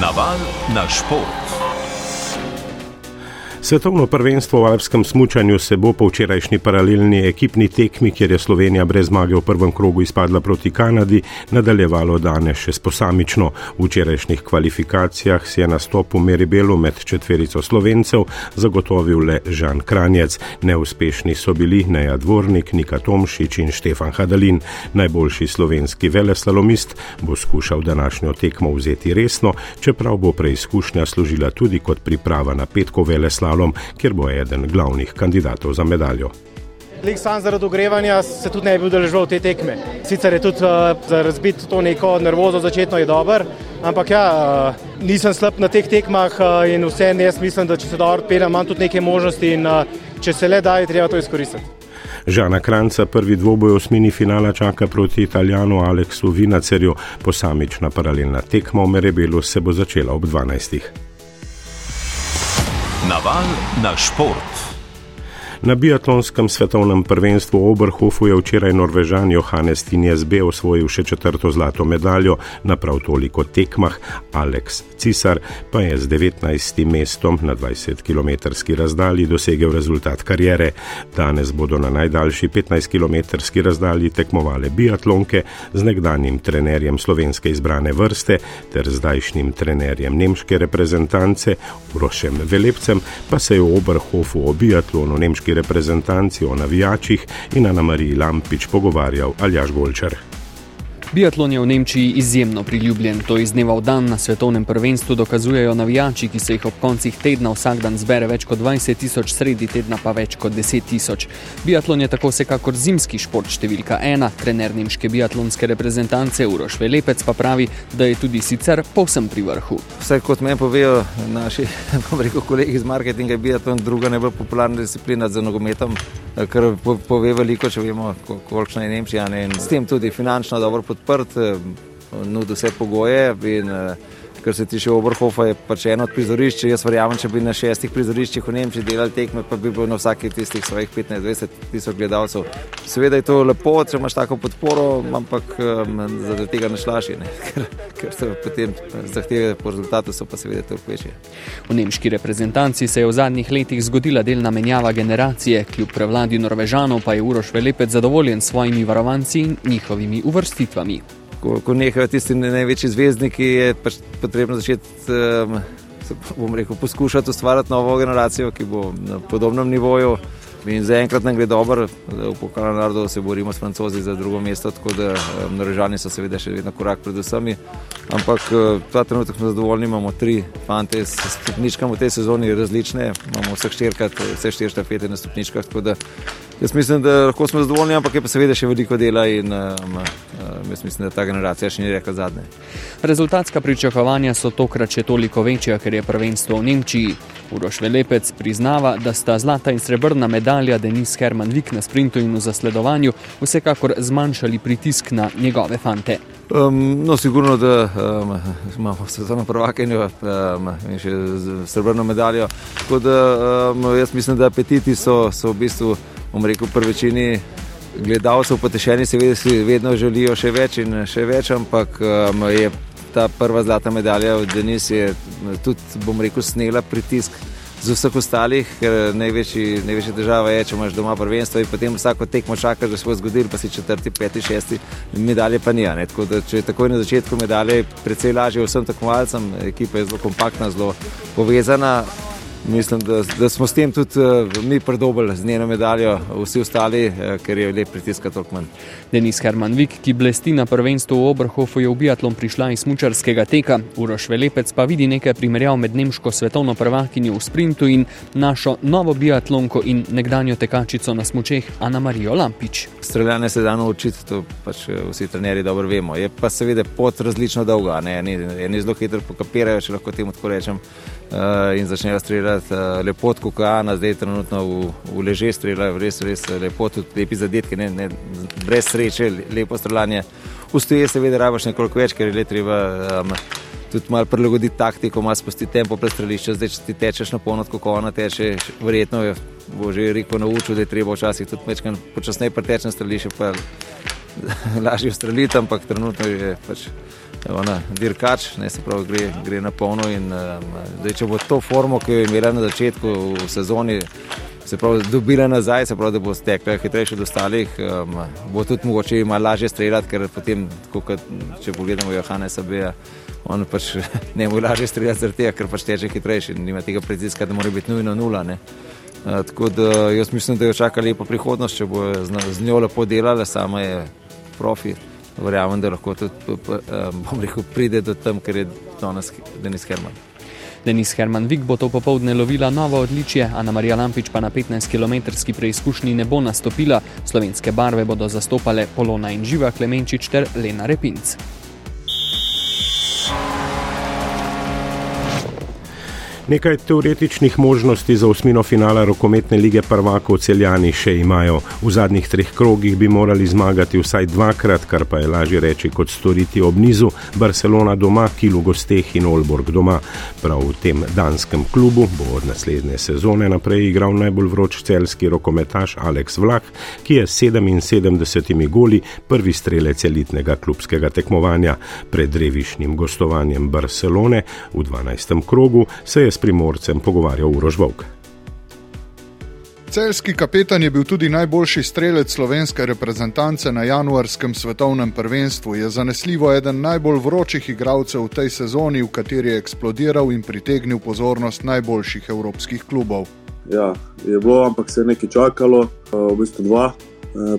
Naval na šport. Svetovno prvenstvo v alpskem smučanju se bo po včerajšnji paralelni ekipni tekmi, kjer je Slovenija brez zmage v prvem krogu izpadla proti Kanadi, nadaljevalo danes še sposamično. V včerajšnjih kvalifikacijah si je nastop v Meribelu med četverico Slovencev zagotovil le Žan Kranjec. Neuspešni so bili Neja Dvornik, Nika Tomšič in Štefan Hadalin. Najboljši slovenski veleslalomist bo skušal današnjo tekmo vzeti resno, čeprav bo preizkušnja služila tudi kot priprava na petko veleslalom finalom, kjer bo eden glavnih kandidatov za medaljo. Lik sam zaradi ogrevanja se tudi ne bi udeležil te tekme. Sicer je tudi uh, za razbiti to neko nervozo začetno je dober, ampak ja, uh, nisem slab na teh tekmah uh, in vse ne jaz mislim, da če se dobro odpeljem, imam tudi neke možnosti in uh, če se le da, je treba to izkoristiti. Žana Kranca prvi dvoboj osmini finala čaka proti italijanu Aleksu Vinacerju, posamična paralelna tekma v Merebelu se bo začela ob 12. Naval na šport. Na biatlonskem svetovnem prvenstvu v Oberhofu je včeraj Norvežan Johannes Tinjes B osvojil še četrto zlato medaljo na prav toliko tekmah, Alex Cisar pa je z 19. mestom na 20 km razdalji dosegel rezultat karijere. Danes bodo na najdaljši 15 km razdalji tekmovale biatlonke z nekdanjim trenerjem slovenske izbrane vrste ter zdajšnjim trenerjem nemške reprezentance Urošem Velepcem, pa se je v Oberhofu o biatlonu nemške reprezentanci o navijačih in Ana Mariji Lampič pogovarjal Aljaš Golčer. Biatlon je v Nemčiji izjemno priljubljen. To iz dneva v dan na svetovnem prvenstvu dokazujejo navijači, ki se jih ob koncih tedna vsak dan zbere več kot 20 tisoč, sredi tedna pa več kot 10 tisoč. Biatlon je tako vsekakor zimski šport številka ena. Trener nemške biatlonske reprezentance Uroš Velepec pa pravi, da je tudi sicer povsem pri vrhu. Vse kot meni povejo naši rekel, kolegi iz marketinga, je biatlon druga najbolj popularna disciplina za nogometom, kar pove veliko, če vemo, kolikšna je Nemčija. Ne? In s tem tudi finančno dobro podpiramo odprt, nudi vse pogoje. In, eh, kar se tiče Oberhofa, je pač eno od prizorišč. Jaz verjamem, če bi na šestih prizoriščih v Nemčiji delali tekme, pa bi bilo na vsaki tistih svojih 15-20 tisoč gledalcev. Seveda je to lepo, če imaš tako podporo, ampak um, zaradi tega ne šlaši, ne? ker, ker so potem zahteve po rezultatu, so pa seveda te večje. V nemški reprezentanci se je v zadnjih letih zgodila delna menjava generacije, kljub prevladi Norvežanov pa je Uroš Velepet zadovoljen s svojimi varovanci in njihovimi uvrstitvami ko, ko nehajo tisti največji zvezdniki, je pač potrebno začeti um, rekel, poskušati ustvarjati novo generacijo, ki bo na podobnem nivoju. In zaenkrat nam gre dobro, v pokalu narodov se borimo s francozi za drugo mesto, tako da narežani so seveda še vedno korak pred vsemi. Ampak uh, ta trenutek smo zadovoljni, imamo tri fante s stopničkami v tej sezoni različne, imamo vse štirikrat, vse štiri štafete na stopničkah. Jaz mislim, da lahko smo zadovoljni, ampak je pa seveda še veliko dela in um, um, jaz mislim, da ta generacija še ni rekla zadnje. Rezultatska pričakovanja so tokrat še toliko večja, ker je prvenstvo v Nemčiji. Uroš Velepec priznava, da sta zlata in srebrna medalja Denis Herman Vik na sprintu in v zasledovanju vsekakor zmanjšali pritisk na njegove fante. Um, no, sigurno, da um, imamo svetovno prvakenjo um, in še srebrno medaljo. Tako da um, jaz mislim, da apetiti so, so v bistvu bom rekel, pri večini gledalcev potešeni, seveda si vedno želijo še več in še več, ampak um, je ta prva zlata medalja od Denis je tudi, bom rekel, snela pritisk. Z vseh ostalih, ker največji, največja država je, če imaš doma prvenstvo in potem vsako tekmo čakaš, da se bo zgodil, pa si četrti, peti, šesti, medalje pa ni. Tako da, če je takoj na začetku medalje, precej lažje vsem tekmovalcem, ekipa je zelo kompaktna, zelo povezana, Mislim, da, da smo s tem tudi uh, mi predobili z njeno medaljo, vsi ostali, uh, ker je lep pritisk toliko manj. Denis Herman Vik, ki blesti na prvenstvu v Oberhofu, je v biatlon prišla iz smučarskega teka. Uroš Velepec pa vidi nekaj primerjav med nemško svetovno prvakinjo v sprintu in našo novo biatlonko in nekdanjo tekačico na smučeh Ana Marijo Lampič. Streljanje se da naučiti, to pač eh, vsi trenerji dobro vemo. Je pa seveda pot različno dolga, eni, eni zelo hitro pokapirajo, če lahko temu tako rečem. Uh, in začnejo streljati uh, lepo, kot je Ana, zdaj trenutno v, v leže streljajo, res, res lepo, tudi lepi zadetki, ne, ne, brez sreče, lepo streljanje. Ustoje seveda rabaš nekoliko več, ker je le treba um, tudi malo prilagoditi taktiko, malo spustiti tempo pred streliščem. Zdaj, če ti tečeš na polno, kot ona teče, verjetno je, bo že rekel naučil, da je treba včasih tudi mečkan počasneje preteči na strelišče, pa lažje streljiti, ampak trenutno je pač ona, dirkač, ne se pravi, gre, gre na polno. In, um, zdaj, če bo to formo, ki jo je imela na začetku v sezoni, se pravi, dobila nazaj, se pravi, da bo stekla hitrejše od ostalih, um, bo tudi mogoče malo lažje streljati, ker potem, kot, če pogledamo Johana Sabeja. On pač ne more lažje streljati, tega, ker pač teče hitrejši in ima tega pritiska, da mora biti nujno nula. Ne. Tako da jaz mislim, da jo čaka lepa prihodnost, če bo z njo lepo delala, sama je profi verjamem, da lahko tudi rekel, pride do tam, ker je danes Denis Herman. Denis Herman Vik bo to popovdne lovila novo odličje, Ana Marija Lampič pa na 15-km preizkušnji ne bo nastopila. Slovenske barve bodo zastopale Polona in Živa Klemenčič ter Lena Repinc. Nekaj teoretičnih možnosti za osmino finala rokometne lige prvakov celjani še imajo. V zadnjih treh krogih bi morali zmagati vsaj dvakrat, kar pa je lažje reči kot storiti ob nizu. Barcelona doma, Kilu gosteh in Olborg doma. Prav v tem danskem klubu bo od naslednje sezone naprej igral najbolj vroč celski rokometaš Alex Vlah, ki je s 77 goli prvi strelec elitnega klubskega tekmovanja. Pred revišnim gostovanjem Barcelone v 12. krogu se je primorcem pogovarjal Urož Vovk. Celski kapetan je bil tudi najboljši strelec slovenske reprezentance na januarskem svetovnem prvenstvu. Je zanesljivo eden najbolj vročih igralcev v tej sezoni, v kateri je eksplodiral in pritegnil pozornost najboljših evropskih klubov. Ja, je bilo, ampak se je nekaj čakalo, v bistvu dva,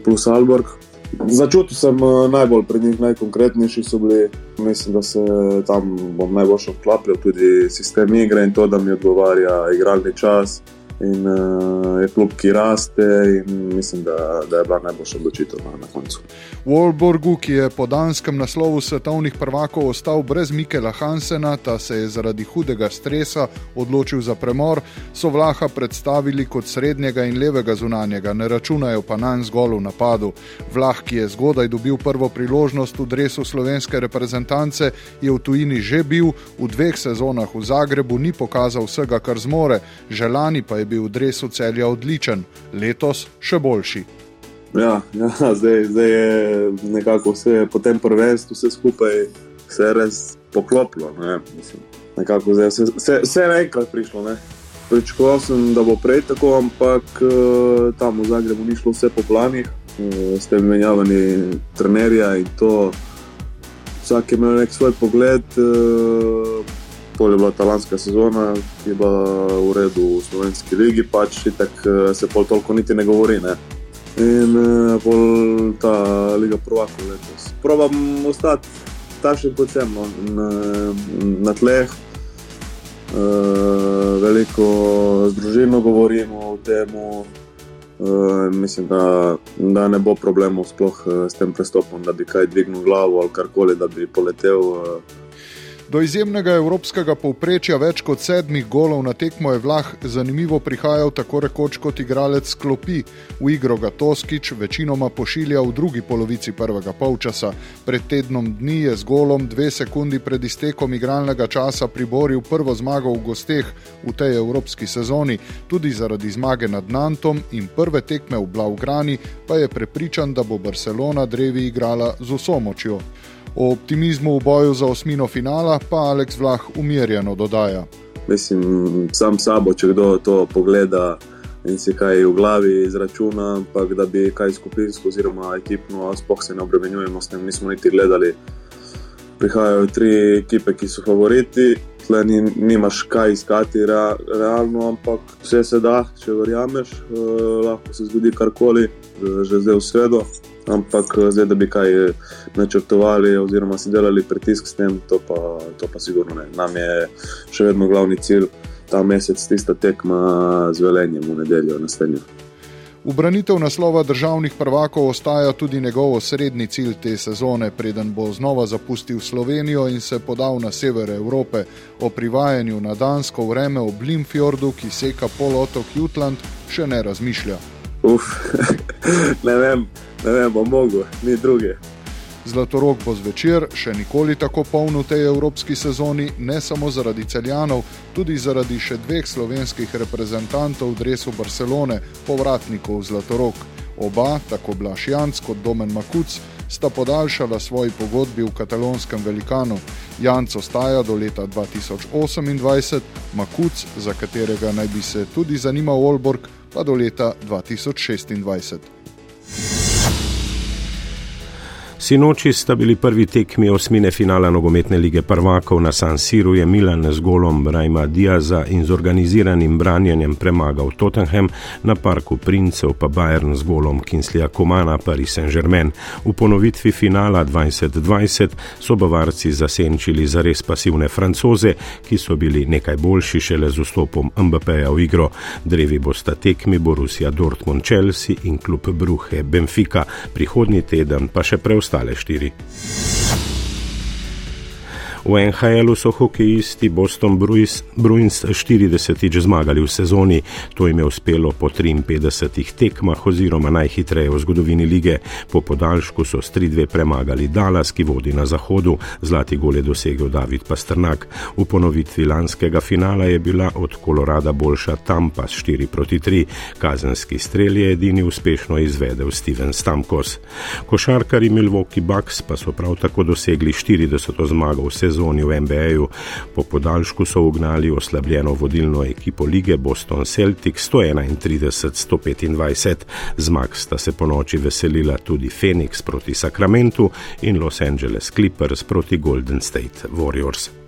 plus Alborg, Začutil sem eh, najbolj pri njih, najkonkretnejši so bili. Mislim, da se tam bom najbolj vklapljal tudi sistem igre in to, da mi odgovarja igralni čas in uh, je klub, ki raste, in mislim, da, da je bila najboljša odločitev na, na koncu. V Olborgu, ki je po danskem naslovu svetovnih prvakov ostal brez Mikela Hansena, ta se je zaradi hudega stresa odločil za premor, so Vlaha predstavili kot srednjega in levega zunanjega, ne računajo pa na en zgolj v napadu. Vlah, ki je zgodaj dobil prvo priložnost v dresu slovenske reprezentance, je v tujini že bil, v dveh sezonah v Zagrebu ni pokazal vsega, kar zmore, želani pa je bil v dresu celja odličen, letos še boljši. Ja, ja zdaj, zdaj je nekako vse po tem prvenstvu, vse skupaj se je res poklopilo. Ne? Nekako zdaj vse, vse, vse naenkrat prišlo. Ne? Pričakoval sem, da bo prej tako, ampak uh, tam v Zagrebu ni šlo vse po planih, uh, s tem menjavami trenerja in to. Vsak je imel nek svoj pogled. Uh, je bila ta lanska sezona, ki je bila v redu v slovenski ligi, pač tako se pol toliko niti ne govori. Ne? In pol ta liga prvaka letos. Probam ostati takšen kot sem no? na, na tleh. Uh, veliko z družino govorimo o tem, uh, mislim, da, da ne bo problemov sploh uh, s tem prestopom, da bi kaj dvignil glavo ali karkoli, da bi poletel. Uh, Do izjemnega evropskega povprečja več kot sedmih golov na tekmo je vlah zanimivo prihajal tako rekoč kot igralec klopi. V igro ga Toskič večinoma pošilja v drugi polovici prvega polčasa. Pred tednom dni je z golom dve sekundi pred iztekom igralnega časa priboril prvo zmago v gosteh v tej evropski sezoni. Tudi zaradi zmage nad Nantom in prve tekme v Blaugrani pa je prepričan, da bo Barcelona drevi igrala z vso močjo. O optimizmu v boju za osmino finala pa Aleks Vlah umirjeno dodaja. Mislim, sam sabo, če kdo to pogleda in si kaj v glavi izračuna, ampak da bi kaj skupinsko oziroma ekipno, spoh se ne obremenjujemo s tem, nismo niti gledali. Prihajajo tri ekipe, ki so favoriti, tle ni, nimaš kaj iskati rea, realno, ampak vse se da, če verjameš, eh, lahko se zgodi karkoli, eh, že zdaj v sredo ampak eh, zdaj, da bi kaj eh, načrtovali, oziroma si delali pritisk s tem, to pa, to pa sigurno ne. Nam je še vedno glavni cilj ta mesec, tista tekma z velenjem v nedeljo naslednjo. Ubranitev naslova državnih prvakov ostaja tudi njegov osrednji cilj te sezone, preden bo znova zapustil Slovenijo in se podal na sever Evrope. O privajanju na dansko vreme ob Limfjordu, ki seka polotok Jutland, še ne razmišlja. Uf, ne vem ne vem, bo mogel, ni druge. Zlatorog bo zvečer še nikoli tako poln v tej evropski sezoni, ne samo zaradi celjanov, tudi zaradi še dveh slovenskih reprezentantov v dresu Barcelone, povratnikov Zlatorog. Oba, tako Blaš Janc kot Domen Makuc, sta podaljšala svoji pogodbi v katalonskem velikanu. Janc ostaja do leta 2028, Makuc, za katerega naj bi se tudi zanimal Olborg, pa do leta 2026. Sinoči sta bili prvi tekmi osmine finala nogometne lige prvakov na San Siru, je Milan z golom Brajma Diaza in z organiziranim branjenjem premagal Tottenham, na parku Princev pa Bayern z golom Kinslija Komana Paris Saint-Germain. V ponovitvi finala 2020 so bavarci zasenčili za res pasivne francoze, ki so bili nekaj boljši šele z vstopom MBP-ja v igro. Drevi bosta tekmi Borussia Dortmund Chelsea in klub Bruhe Benfica, prihodnji teden pa še preostali ostale štiri. V NHL-u so hokejisti Boston Bruins 40-tič zmagali v sezoni, to jim je uspelo po 53 tekmah oziroma najhitreje v zgodovini lige. Po podaljšku so s 3-2 premagali Dallas, ki vodi na zahodu, zlati gol je dosegel David Pastrnak. V ponovitvi lanskega finala je bila od Kolorada boljša Tampa s 4 proti 3, kazenski strel je edini uspešno izvedel Steven Stamkos. Košarkari Milwaukee Bucks pa so prav tako dosegli 40 zmago v sezoni sezoni v NBA-ju. Po podaljšku so ugnali oslabljeno vodilno ekipo lige Boston Celtics 131-125. Zmag sta se po noči veselila tudi Phoenix proti Sacramentu in Los Angeles Clippers proti Golden State Warriors.